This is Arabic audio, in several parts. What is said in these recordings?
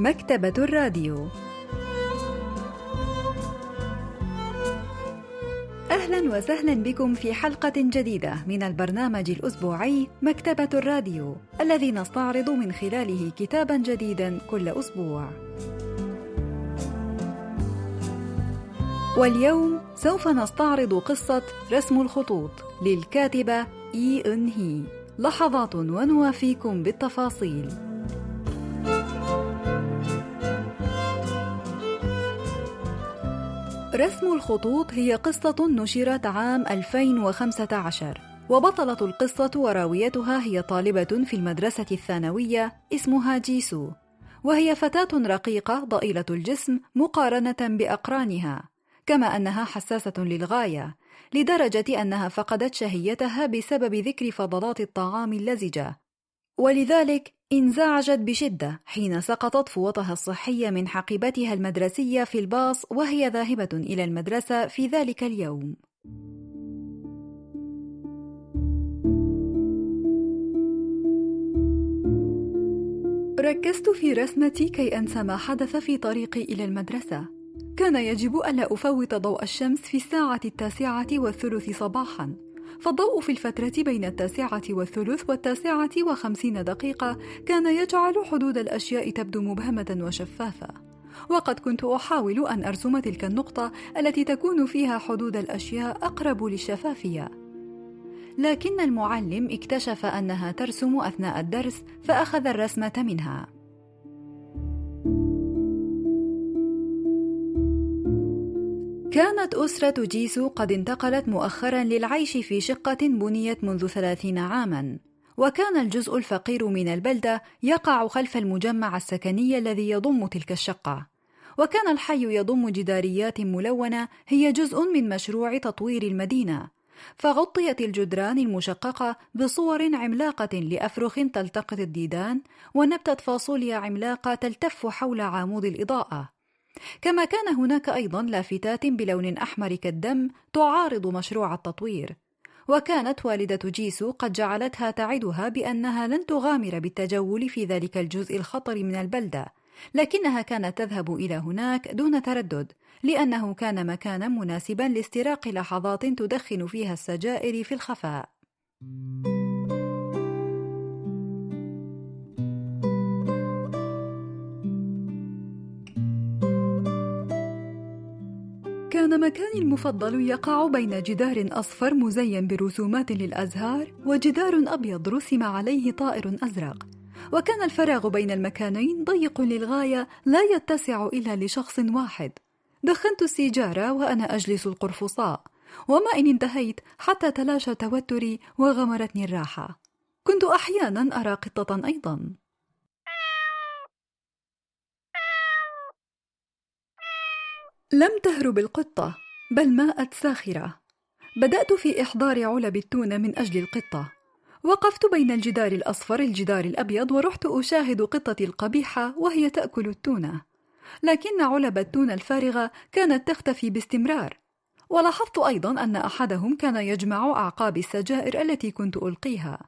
مكتبة الراديو. أهلا وسهلا بكم في حلقة جديدة من البرنامج الأسبوعي مكتبة الراديو الذي نستعرض من خلاله كتابا جديدا كل أسبوع. واليوم سوف نستعرض قصة رسم الخطوط للكاتبة إي إن هي. لحظات ونوافيكم بالتفاصيل. رسم الخطوط هي قصة نشرت عام 2015 وبطلة القصة وراويتها هي طالبة في المدرسة الثانوية اسمها جيسو وهي فتاة رقيقة ضئيلة الجسم مقارنة بأقرانها كما أنها حساسة للغاية لدرجة أنها فقدت شهيتها بسبب ذكر فضلات الطعام اللزجة. ولذلك انزعجت بشدة حين سقطت فوطها الصحية من حقيبتها المدرسية في الباص وهي ذاهبة إلى المدرسة في ذلك اليوم. ركزت في رسمتي كي أنسى ما حدث في طريقي إلى المدرسة. كان يجب ألا أفوت ضوء الشمس في الساعة التاسعة والثلث صباحاً، فالضوء في الفترة بين التاسعة والثلث والتاسعة وخمسين دقيقة كان يجعل حدود الأشياء تبدو مبهمة وشفافة. وقد كنت أحاول أن أرسم تلك النقطة التي تكون فيها حدود الأشياء أقرب للشفافية. لكن المعلم اكتشف أنها ترسم أثناء الدرس فأخذ الرسمة منها. كانت أسرة جيسو قد انتقلت مؤخرا للعيش في شقة بنيت منذ ثلاثين عاما. وكان الجزء الفقير من البلدة يقع خلف المجمع السكني الذي يضم تلك الشقة. وكان الحي يضم جداريات ملونة هي جزء من مشروع تطوير المدينة. فغطيت الجدران المشققة بصور عملاقة لأفرخ تلتقط الديدان ونبتة فاصوليا عملاقة تلتف حول عمود الإضاءة. كما كان هناك أيضا لافتات بلون أحمر كالدم تعارض مشروع التطوير وكانت والدة جيسو قد جعلتها تعدها بأنها لن تغامر بالتجول في ذلك الجزء الخطر من البلدة لكنها كانت تذهب إلى هناك دون تردد لأنه كان مكانا مناسبا لاستراق لحظات تدخن فيها السجائر في الخفاء. كان مكاني المفضل يقع بين جدار أصفر مزين برسومات للأزهار وجدار أبيض رسم عليه طائر أزرق. وكان الفراغ بين المكانين ضيق للغاية لا يتسع إلا لشخص واحد. دخنت السيجارة وأنا أجلس القرفصاء. وما إن انتهيت حتى تلاشى توتري وغمرتني الراحة. كنت أحيانا أرى قطة أيضا. لم تهرب القطة بل ماءت ساخرة. بدأت في إحضار علب التونة من أجل القطة. وقفت بين الجدار الأصفر الجدار الأبيض ورحت أشاهد قطتي القبيحة وهي تأكل التونة. لكن علب التونة الفارغة كانت تختفي باستمرار. ولاحظت أيضا أن أحدهم كان يجمع أعقاب السجائر التي كنت ألقيها.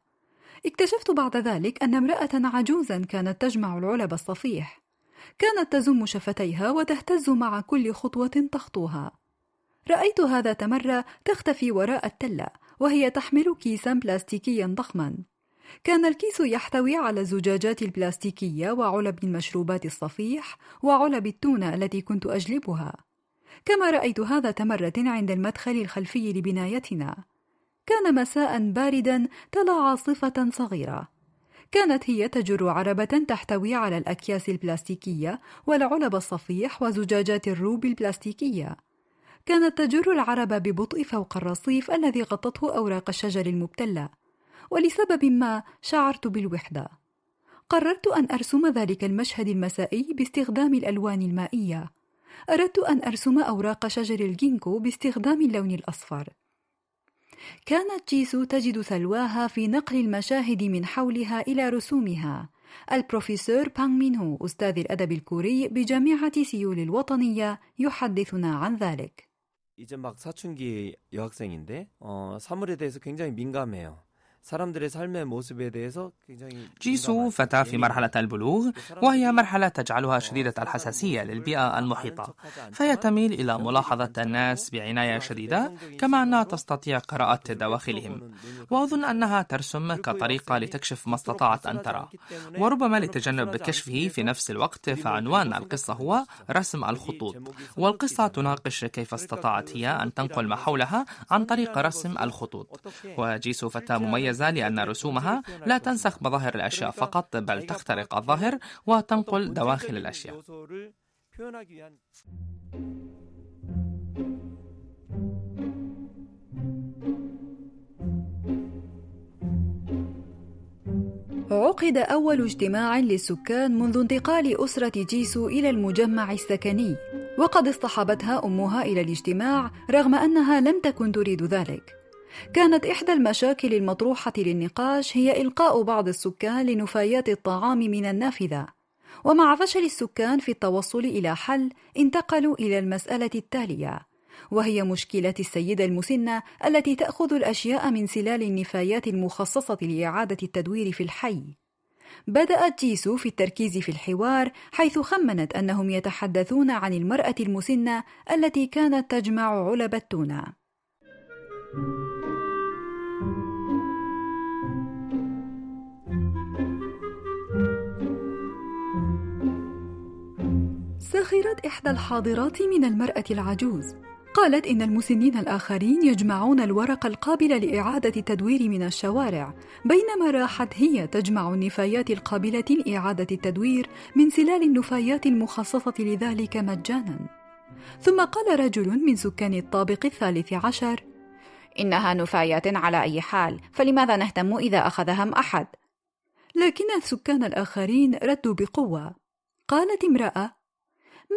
اكتشفت بعد ذلك أن امرأة عجوزا كانت تجمع العلب الصفيح. كانت تزم شفتيها وتهتز مع كل خطوة تخطوها. رأيت هذا مرة تختفي وراء التلة وهي تحمل كيسا بلاستيكيا ضخما. كان الكيس يحتوي على الزجاجات البلاستيكية وعلب المشروبات الصفيح وعلب التونة التي كنت أجلبها. كما رأيت هذا مرة عند المدخل الخلفي لبنايتنا. كان مساء باردا تلا عاصفة صغيرة. كانت هي تجر عربة تحتوي على الأكياس البلاستيكية والعلب الصفيح وزجاجات الروب البلاستيكية. كانت تجر العربة ببطء فوق الرصيف الذي غطته أوراق الشجر المبتلة، ولسبب ما شعرت بالوحدة. قررت أن أرسم ذلك المشهد المسائي باستخدام الألوان المائية. أردت أن أرسم أوراق شجر الجينكو باستخدام اللون الأصفر. كانت جيسو تجد سلواها في نقل المشاهد من حولها إلى رسومها البروفيسور بانغ مينهو أستاذ الأدب الكوري بجامعة سيول الوطنية يحدثنا عن ذلك 이제 막 사춘기 여학생인데 어, 사물에 대해서 굉장히 민감해요. جيسو فتاة في مرحلة البلوغ وهي مرحلة تجعلها شديدة الحساسية للبيئة المحيطة. فهي تميل إلى ملاحظة الناس بعناية شديدة كما أنها تستطيع قراءة دواخلهم. وأظن أنها ترسم كطريقة لتكشف ما استطاعت أن ترى. وربما لتجنب كشفه في نفس الوقت فعنوان القصة هو رسم الخطوط. والقصة تناقش كيف استطاعت هي أن تنقل ما حولها عن طريق رسم الخطوط. وجيسو فتاة مميزة لأن رسومها لا تنسخ مظاهر الأشياء فقط بل تخترق الظاهر وتنقل دواخل الأشياء. عقد أول اجتماع للسكان منذ انتقال أسرة جيسو إلى المجمع السكني وقد اصطحبتها أمها إلى الاجتماع رغم أنها لم تكن تريد ذلك. كانت إحدى المشاكل المطروحة للنقاش هي إلقاء بعض السكان لنفايات الطعام من النافذة ومع فشل السكان في التوصل إلى حل انتقلوا إلى المسألة التالية وهي مشكلة السيدة المسنة التي تأخذ الأشياء من سلال النفايات المخصصة لإعادة التدوير في الحي. بدأت جيسو في التركيز في الحوار حيث خمنت أنهم يتحدثون عن المرأة المسنة التي كانت تجمع علب التونة. سخرت إحدى الحاضرات من المرأة العجوز. قالت إن المسنين الآخرين يجمعون الورق القابل لإعادة التدوير من الشوارع بينما راحت هي تجمع النفايات القابلة لإعادة التدوير من سلال النفايات المخصصة لذلك مجانا. ثم قال رجل من سكان الطابق الثالث عشر إنها نفايات على أي حال فلماذا نهتم إذا أخذهم أحد؟ لكن السكان الآخرين ردوا بقوة. قالت امرأة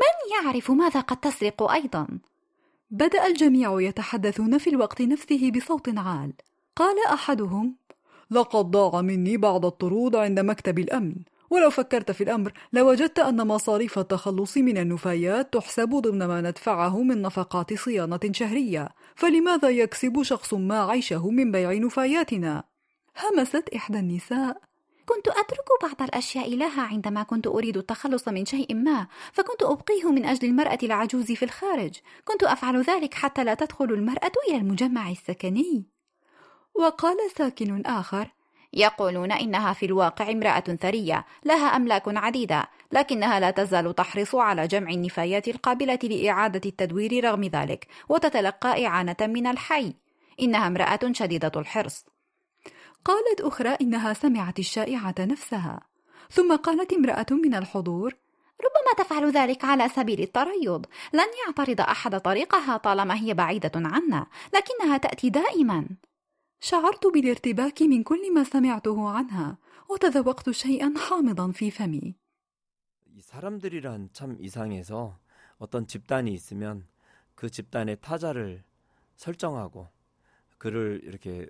من يعرف ماذا قد تسرق أيضا؟ بدأ الجميع يتحدثون في الوقت نفسه بصوت عال قال أحدهم لقد ضاع مني بعض الطرود عند مكتب الأمن ولو فكرت في الأمر لوجدت أن مصاريف التخلص من النفايات تحسب ضمن ما ندفعه من نفقات صيانة شهرية فلماذا يكسب شخص ما عيشه من بيع نفاياتنا؟ همست إحدى النساء كنت أترك بعض الأشياء لها عندما كنت أريد التخلص من شيء ما فكنت أبقيه من أجل المرأة العجوز في الخارج. كنت أفعل ذلك حتى لا تدخل المرأة إلى المجمع السكني. وقال ساكن آخر يقولون إنها في الواقع امرأة ثرية لها أملاك عديدة لكنها لا تزال تحرص على جمع النفايات القابلة لإعادة التدوير رغم ذلك وتتلقى إعانة من الحي. إنها امرأة شديدة الحرص. قالت أخرى إنها سمعت الشائعة نفسها ثم قالت امرأة من الحضور ربما تفعل ذلك على سبيل التريض لن يعترض أحد طريقها طالما هي بعيدة عنا لكنها تأتي دائما شعرت بالارتباك من كل ما سمعته عنها وتذوقت شيئا حامضا في فمي 사람들이란 참 이상해서 어떤 집단이 있으면 그 집단의 타자를 설정하고 그를 이렇게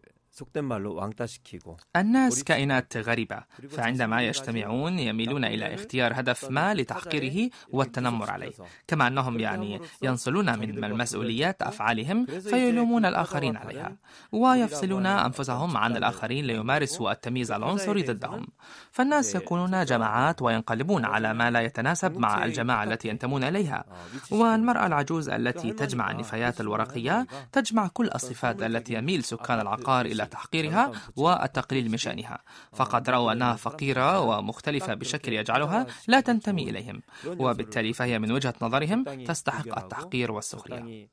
الناس كائنات غريبة فعندما يجتمعون يميلون إلى اختيار هدف ما لتحقيره والتنمر عليه كما أنهم يعني ينصلون من المسؤوليات أفعالهم فيلومون الآخرين عليها ويفصلون أنفسهم عن الآخرين ليمارسوا التمييز العنصري ضدهم فالناس يكونون جماعات وينقلبون على ما لا يتناسب مع الجماعة التي ينتمون إليها والمرأة العجوز التي تجمع النفايات الورقية تجمع كل الصفات التي يميل سكان العقار إلى تحقيرها والتقليل من شأنها فقد رأوا أنها فقيرة ومختلفة بشكل يجعلها لا تنتمي إليهم. وبالتالي فهي من وجهة نظرهم تستحق التحقير والسخرية.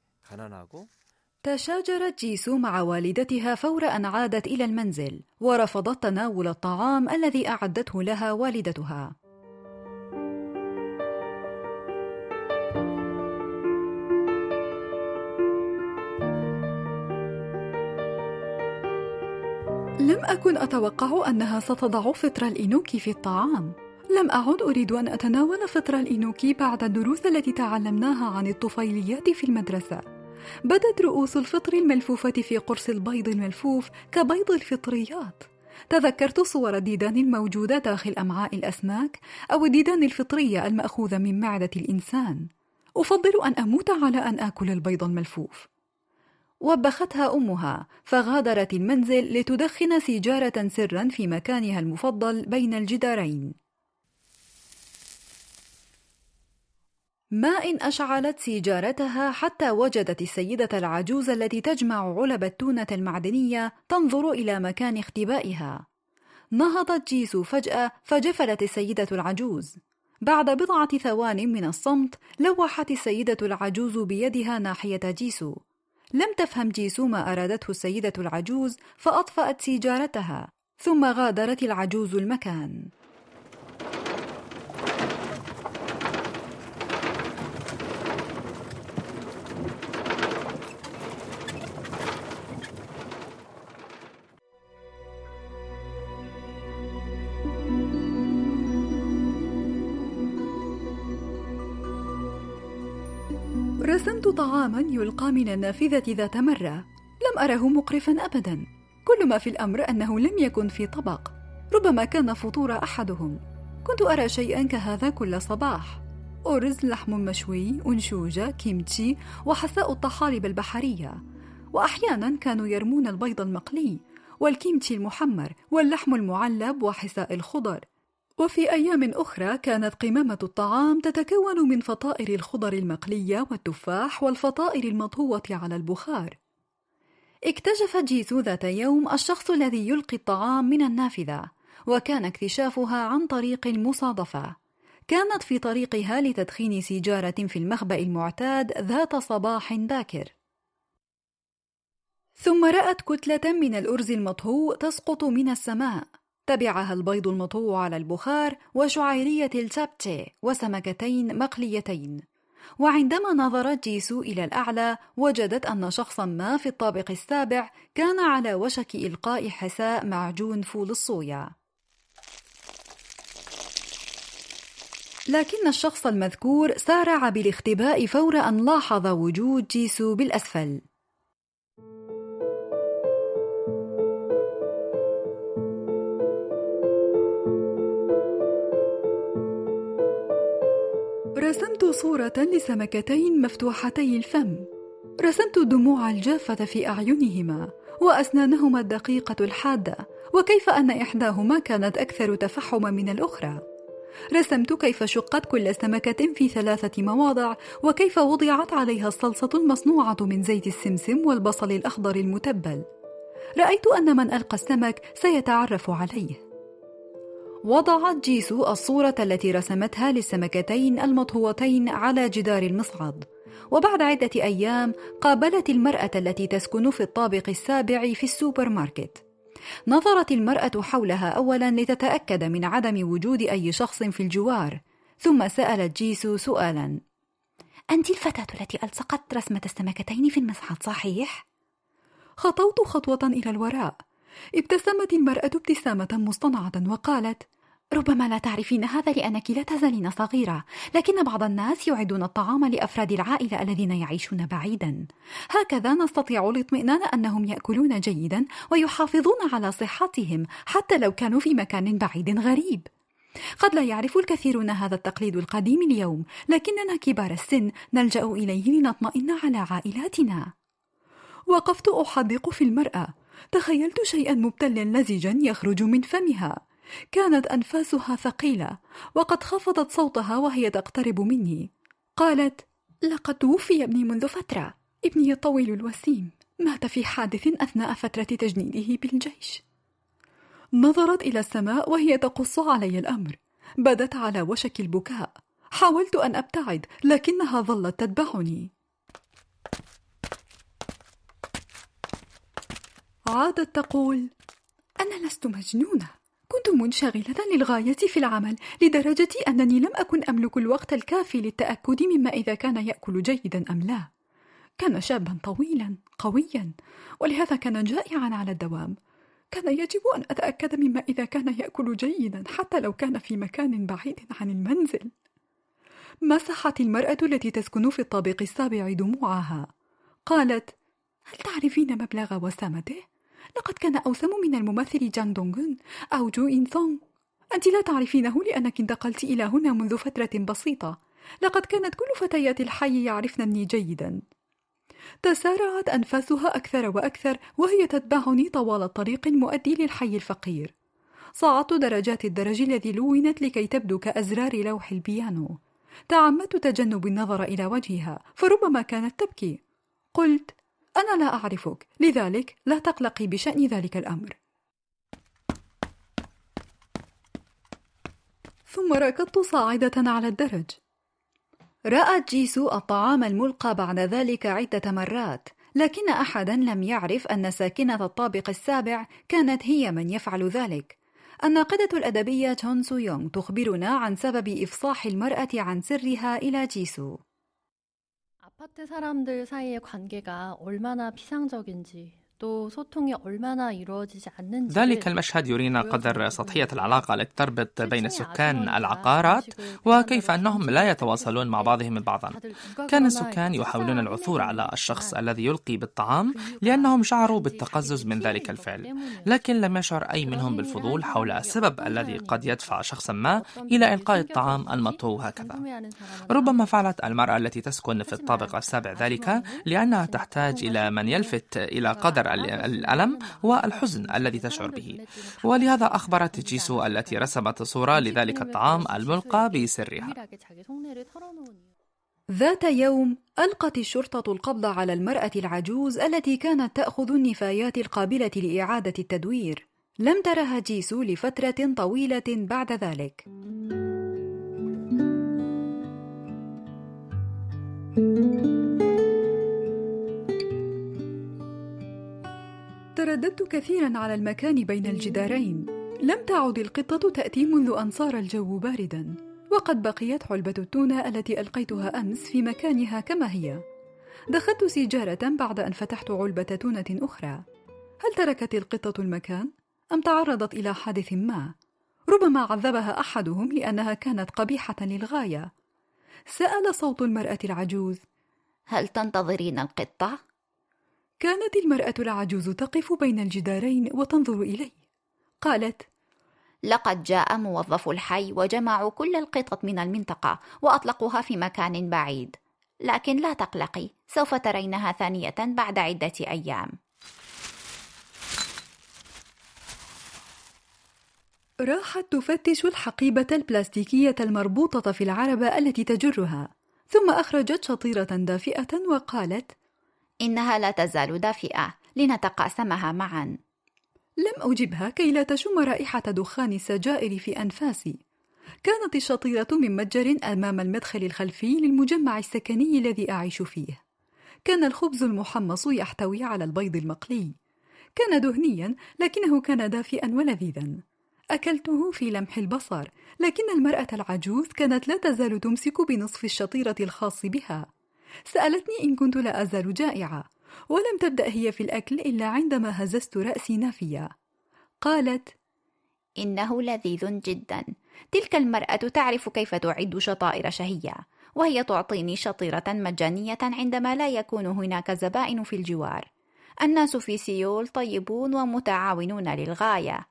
تشاجرت جيسو مع والدتها فور أن عادت إلى المنزل ورفضت تناول الطعام الذي أعدته لها والدتها. لم أكن أتوقع أنها ستضع فطر الإنوكي في الطعام. لم أعد أريد أن أتناول فطر الإنوكي بعد الدروس التي تعلمناها عن الطفيليات في المدرسة. بدت رؤوس الفطر الملفوفة في قرص البيض الملفوف كبيض الفطريات. تذكرت صور الديدان الموجودة داخل أمعاء الأسماك أو الديدان الفطرية المأخوذة من معدة الإنسان. أفضل أن أموت على أن آكل البيض الملفوف. وبختها أمها فغادرت المنزل لتدخن سيجارة سرا في مكانها المفضل بين الجدارين. ما إن أشعلت سيجارتها حتى وجدت السيدة العجوز التي تجمع علب التونة المعدنية تنظر إلى مكان اختبائها. نهضت جيسو فجأة فجفلت السيدة العجوز. بعد بضعة ثوان من الصمت لوحت السيدة العجوز بيدها ناحية جيسو. لم تفهم جيسو ما أرادته السيدة العجوز فأطفأت سيجارتها ثم غادرت العجوز المكان. رسمت طعاما يلقى من النافذة ذات مرة. لم أره مقرفا أبدا. كل ما في الأمر أنه لم يكن في طبق. ربما كان فطور أحدهم. كنت أرى شيئا كهذا كل صباح. أرز لحم مشوي أنشوجة كيمتشي وحساء الطحالب البحرية. وأحيانا كانوا يرمون البيض المقلي والكيمتشي المحمر واللحم المعلب وحساء الخضر. وفي أيام أخرى كانت قمامة الطعام تتكون من فطائر الخضر المقلية والتفاح والفطائر المطهوة على البخار. اكتشف جيسو ذات يوم الشخص الذي يلقي الطعام من النافذة، وكان اكتشافها عن طريق المصادفة. كانت في طريقها لتدخين سيجارة في المخبأ المعتاد ذات صباح باكر. ثم رأت كتلة من الأرز المطهو تسقط من السماء. تبعها البيض المطوع على البخار وشعيرية التابتي وسمكتين مقليتين. وعندما نظرت جيسو إلى الأعلى وجدت أن شخصا ما في الطابق السابع كان على وشك إلقاء حساء معجون فول الصويا. لكن الشخص المذكور سارع بالاختباء فور أن لاحظ وجود جيسو بالأسفل. رسمت صورة لسمكتين مفتوحتي الفم. رسمت الدموع الجافة في أعينهما وأسنانهما الدقيقة الحادة وكيف أن إحداهما كانت أكثر تفحما من الأخرى. رسمت كيف شقت كل سمكة في ثلاثة مواضع وكيف وضعت عليها الصلصة المصنوعة من زيت السمسم والبصل الأخضر المتبل. رأيت أن من ألقى السمك سيتعرف عليه. وضعت جيسو الصورة التي رسمتها للسمكتين المطهوتين على جدار المصعد. وبعد عدة أيام قابلت المرأة التي تسكن في الطابق السابع في السوبر ماركت نظرت المرأة حولها أولا لتتأكد من عدم وجود أي شخص في الجوار ثم سألت جيسو سؤالا. أنت الفتاة التي ألصقت رسمة السمكتين في المصعد صحيح؟ خطوت خطوة إلى الوراء ابتسمت المرأة ابتسامة مصطنعة وقالت: ربما لا تعرفين هذا لأنك لا تزالين صغيرة، لكن بعض الناس يعدون الطعام لأفراد العائلة الذين يعيشون بعيدا. هكذا نستطيع الاطمئنان أنهم يأكلون جيدا ويحافظون على صحتهم حتى لو كانوا في مكان بعيد غريب. قد لا يعرف الكثيرون هذا التقليد القديم اليوم، لكننا كبار السن نلجأ إليه لنطمئن على عائلاتنا. وقفت أحدق في المرأة تخيلت شيئا مبتلا لزجا يخرج من فمها. كانت أنفاسها ثقيلة وقد خفضت صوتها وهي تقترب مني. قالت لقد توفي ابني منذ فترة. ابني الطويل الوسيم. مات في حادث أثناء فترة تجنيده بالجيش. نظرت إلى السماء وهي تقص علي الأمر. بدت على وشك البكاء. حاولت أن أبتعد لكنها ظلت تتبعني. عادت تقول أنا لست مجنونة. كنت منشغلة للغاية في العمل لدرجة أنني لم أكن أملك الوقت الكافي للتأكد مما إذا كان يأكل جيدا أم لا. كان شابا طويلا قويا ولهذا كان جائعا على الدوام. كان يجب أن أتأكد مما إذا كان يأكل جيدا حتى لو كان في مكان بعيد عن المنزل. مسحت المرأة التي تسكن في الطابق السابع دموعها؟ قالت هل تعرفين مبلغ وسامته؟ لقد كان أوسم من الممثل جان دونغون أو جو إن ثونغ أنت لا تعرفينه لأنك انتقلت إلى هنا منذ فترة بسيطة. لقد كانت كل فتيات الحي يعرفنني جيدا. تسارعت أنفاسها أكثر وأكثر وهي تتبعني طوال الطريق المؤدي للحي الفقير. صعدت درجات الدرج الذي لونت لكي تبدو كأزرار لوح البيانو. تعمدت تجنب النظر إلى وجهها فربما كانت تبكي. قلت أنا لا أعرفك لذلك لا تقلقي بشأن ذلك الأمر. ثم ركضت صاعدة على الدرج. رأت جيسو الطعام الملقى بعد ذلك عدة مرات لكن أحدا لم يعرف أن ساكنة الطابق السابع كانت هي من يفعل ذلك. الناقدة الأدبية تون سو يونغ تخبرنا عن سبب إفصاح المرأة عن سرها إلى جيسو. 아파트 사람들 사이의 관계가 얼마나 피상적인지 ذلك المشهد يرينا قدر سطحية العلاقة التي تربط بين سكان العقارات وكيف أنهم لا يتواصلون مع بعضهم بعضا كان السكان يحاولون العثور على الشخص الذي يلقي بالطعام لأنهم شعروا بالتقزز من ذلك الفعل. لكن لم يشعر أي منهم بالفضول حول السبب الذي قد يدفع شخصا ما إلى إلقاء الطعام المطهو هكذا. ربما فعلت المرأة التي تسكن في الطابق السابع ذلك لأنها تحتاج إلى من يلفت إلى قدر الألم والحزن الذي تشعر به. ولهذا أخبرت جيسو التي رسمت صورة لذلك الطعام الملقى بسرها. ذات يوم ألقت الشرطة القبض على المرأة العجوز التي كانت تأخذ النفايات القابلة لإعادة التدوير. لم ترها جيسو لفترة طويلة بعد ذلك. thank you ترددت كثيرا على المكان بين الجدارين لم تعد القطة تأتي منذ أن صار الجو باردا وقد بقيت علبة التونة التي ألقيتها أمس في مكانها كما هي دخلت سيجارة بعد أن فتحت علبة تونة أخرى هل تركت القطة المكان؟ أم تعرضت إلى حادث ما؟ ربما عذبها أحدهم لأنها كانت قبيحة للغاية سأل صوت المرأة العجوز هل تنتظرين القطة؟ كانت المرأة العجوز تقف بين الجدارين وتنظر إلي قالت لقد جاء موظف الحي وجمعوا كل القطط من المنطقة وأطلقوها في مكان بعيد. لكن لا تقلقي سوف ترينها ثانية بعد عدة أيام. راحت تفتش الحقيبة البلاستيكية المربوطة في العربة التي تجرها ثم أخرجت شطيرة دافئة وقالت إنها لا تزال دافئة. لنتقاسمها معا. لم أجبها كي لا تشم رائحة دخان السجائر في أنفاسي. كانت الشطيرة من متجر أمام المدخل الخلفي للمجمع السكني الذي أعيش فيه. كان الخبز المحمص يحتوي على البيض المقلي. كان دهنيا لكنه كان دافئا ولذيذا. أكلته في لمح البصر لكن المرأة العجوز كانت لا تزال تمسك بنصف الشطيرة الخاص بها. سألتني إن كنت لا أزال جائعة ولم تبدأ هي في الأكل إلا عندما هززت رأسي نافية. قالت إنه لذيذ جدا. تلك المرأة تعرف كيف تعد شطائر شهية وهي تعطيني شطيرة مجانية عندما لا يكون هناك زبائن في الجوار. الناس في سيول طيبون ومتعاونون للغاية.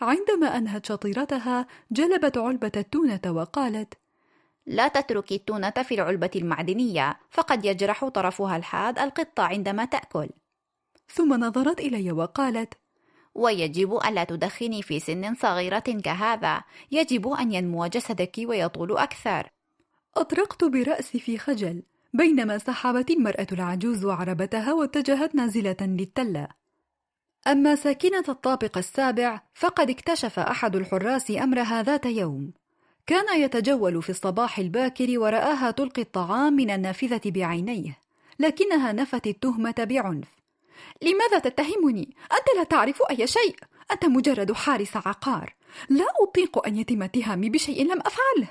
عندما أنهت شطيرتها جلبت علبة التونة وقالت لا تتركي التونة في العلبة المعدنية فقد يجرح طرفها الحاد القطة عندما تأكل. ثم نظرت إلي وقالت ويجب ألا تدخني في سن صغيرة كهذا. يجب أن ينمو جسدك ويطول أكثر. أطرقت برأسي في خجل بينما سحبت المرأة العجوز عربتها واتجهت نازلة للتلة. أما ساكنة الطابق السابع فقد اكتشف أحد الحراس أمرها ذات يوم. كان يتجول في الصباح الباكر ورآها تلقي الطعام من النافذة بعينيه لكنها نفت التهمة بعنف. لماذا تتهمني؟ أنت لا تعرف أي شيء. أنت مجرد حارس عقار. لا أطيق أن يتم اتهامي بشيء لم أفعله.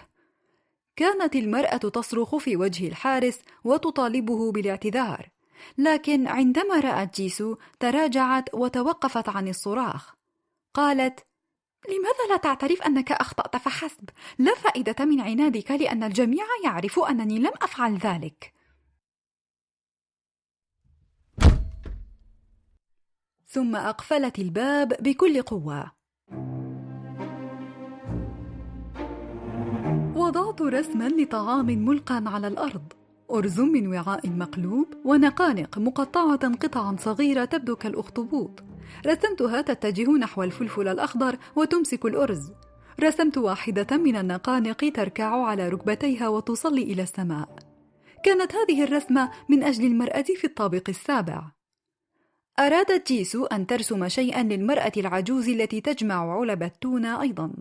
كانت المرأة تصرخ في وجه الحارس وتطالبه بالاعتذار لكن عندما رأت جيسو تراجعت وتوقفت عن الصراخ. قالت لماذا لا تعترف أنك أخطأت فحسب؟ لا فائدة من عنادك لأن الجميع يعرف أنني لم أفعل ذلك. ثم أقفلت الباب بكل قوة. وضعت رسما لطعام ملقى على الأرض. أرز من وعاء مقلوب ونقانق مقطعة قطعا صغيرة تبدو كالأخطبوط رسمتها تتجه نحو الفلفل الأخضر وتمسك الأرز. رسمت واحدة من النقانق تركع على ركبتيها وتصلي إلى السماء. كانت هذه الرسمة من أجل المرأة في الطابق السابع. أرادت جيسو أن ترسم شيئا للمرأة العجوز التي تجمع علب التونة أيضا.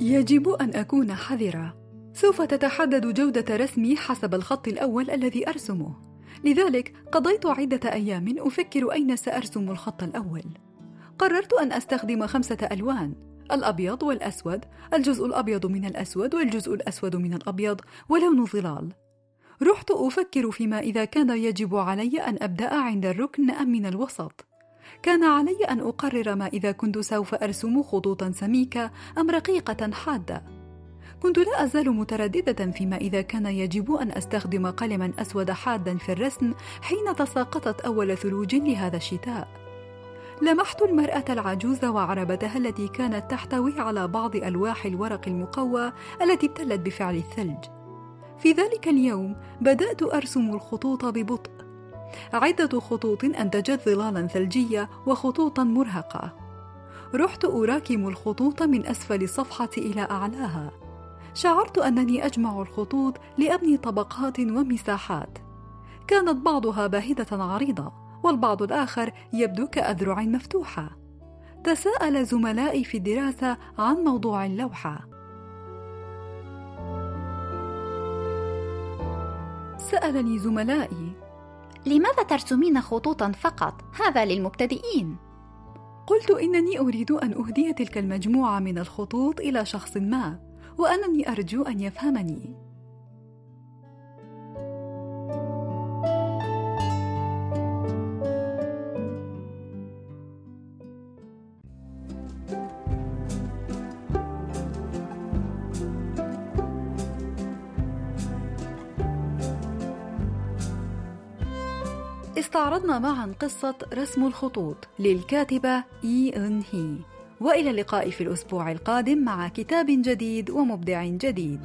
يجب أن أكون حذرة. سوف تتحدد جودة رسمي حسب الخط الأول الذي أرسمه. لذلك قضيت عدة أيام أفكر أين سأرسم الخط الأول. قررت أن أستخدم خمسة ألوان الأبيض والأسود الجزء الأبيض من الأسود والجزء الأسود من الأبيض ولون ظلال. رحت أفكر فيما إذا كان يجب علي أن أبدأ عند الركن أم من الوسط. كان علي أن أقرر ما إذا كنت سوف أرسم خطوطا سميكة أم رقيقة حادة. كنت لا أزال مترددة فيما إذا كان يجب أن أستخدم قلما أسود حادا في الرسم حين تساقطت أول ثلوج لهذا الشتاء. لمحت المرأة العجوز وعربتها التي كانت تحتوي على بعض ألواح الورق المقوى التي ابتلت بفعل الثلج. في ذلك اليوم بدأت أرسم الخطوط ببطء. عدة خطوط أنتجت ظلالا ثلجية وخطوطا مرهقة. رحت أراكم الخطوط من أسفل الصفحة إلى أعلاها. شعرت أنني أجمع الخطوط لأبني طبقات ومساحات كانت بعضها باهتة عريضة والبعض الآخر يبدو كأذرع مفتوحة تساءل زملائي في الدراسة عن موضوع اللوحة سألني زملائي لماذا ترسمين خطوطا فقط؟ هذا للمبتدئين. قلت إنني أريد أن أهدي تلك المجموعة من الخطوط إلى شخص ما، وأنني أرجو أن يفهمني. استعرضنا معا قصة رسم الخطوط للكاتبة إي إن هي وإلى اللقاء في الأسبوع القادم مع كتاب جديد ومبدع جديد.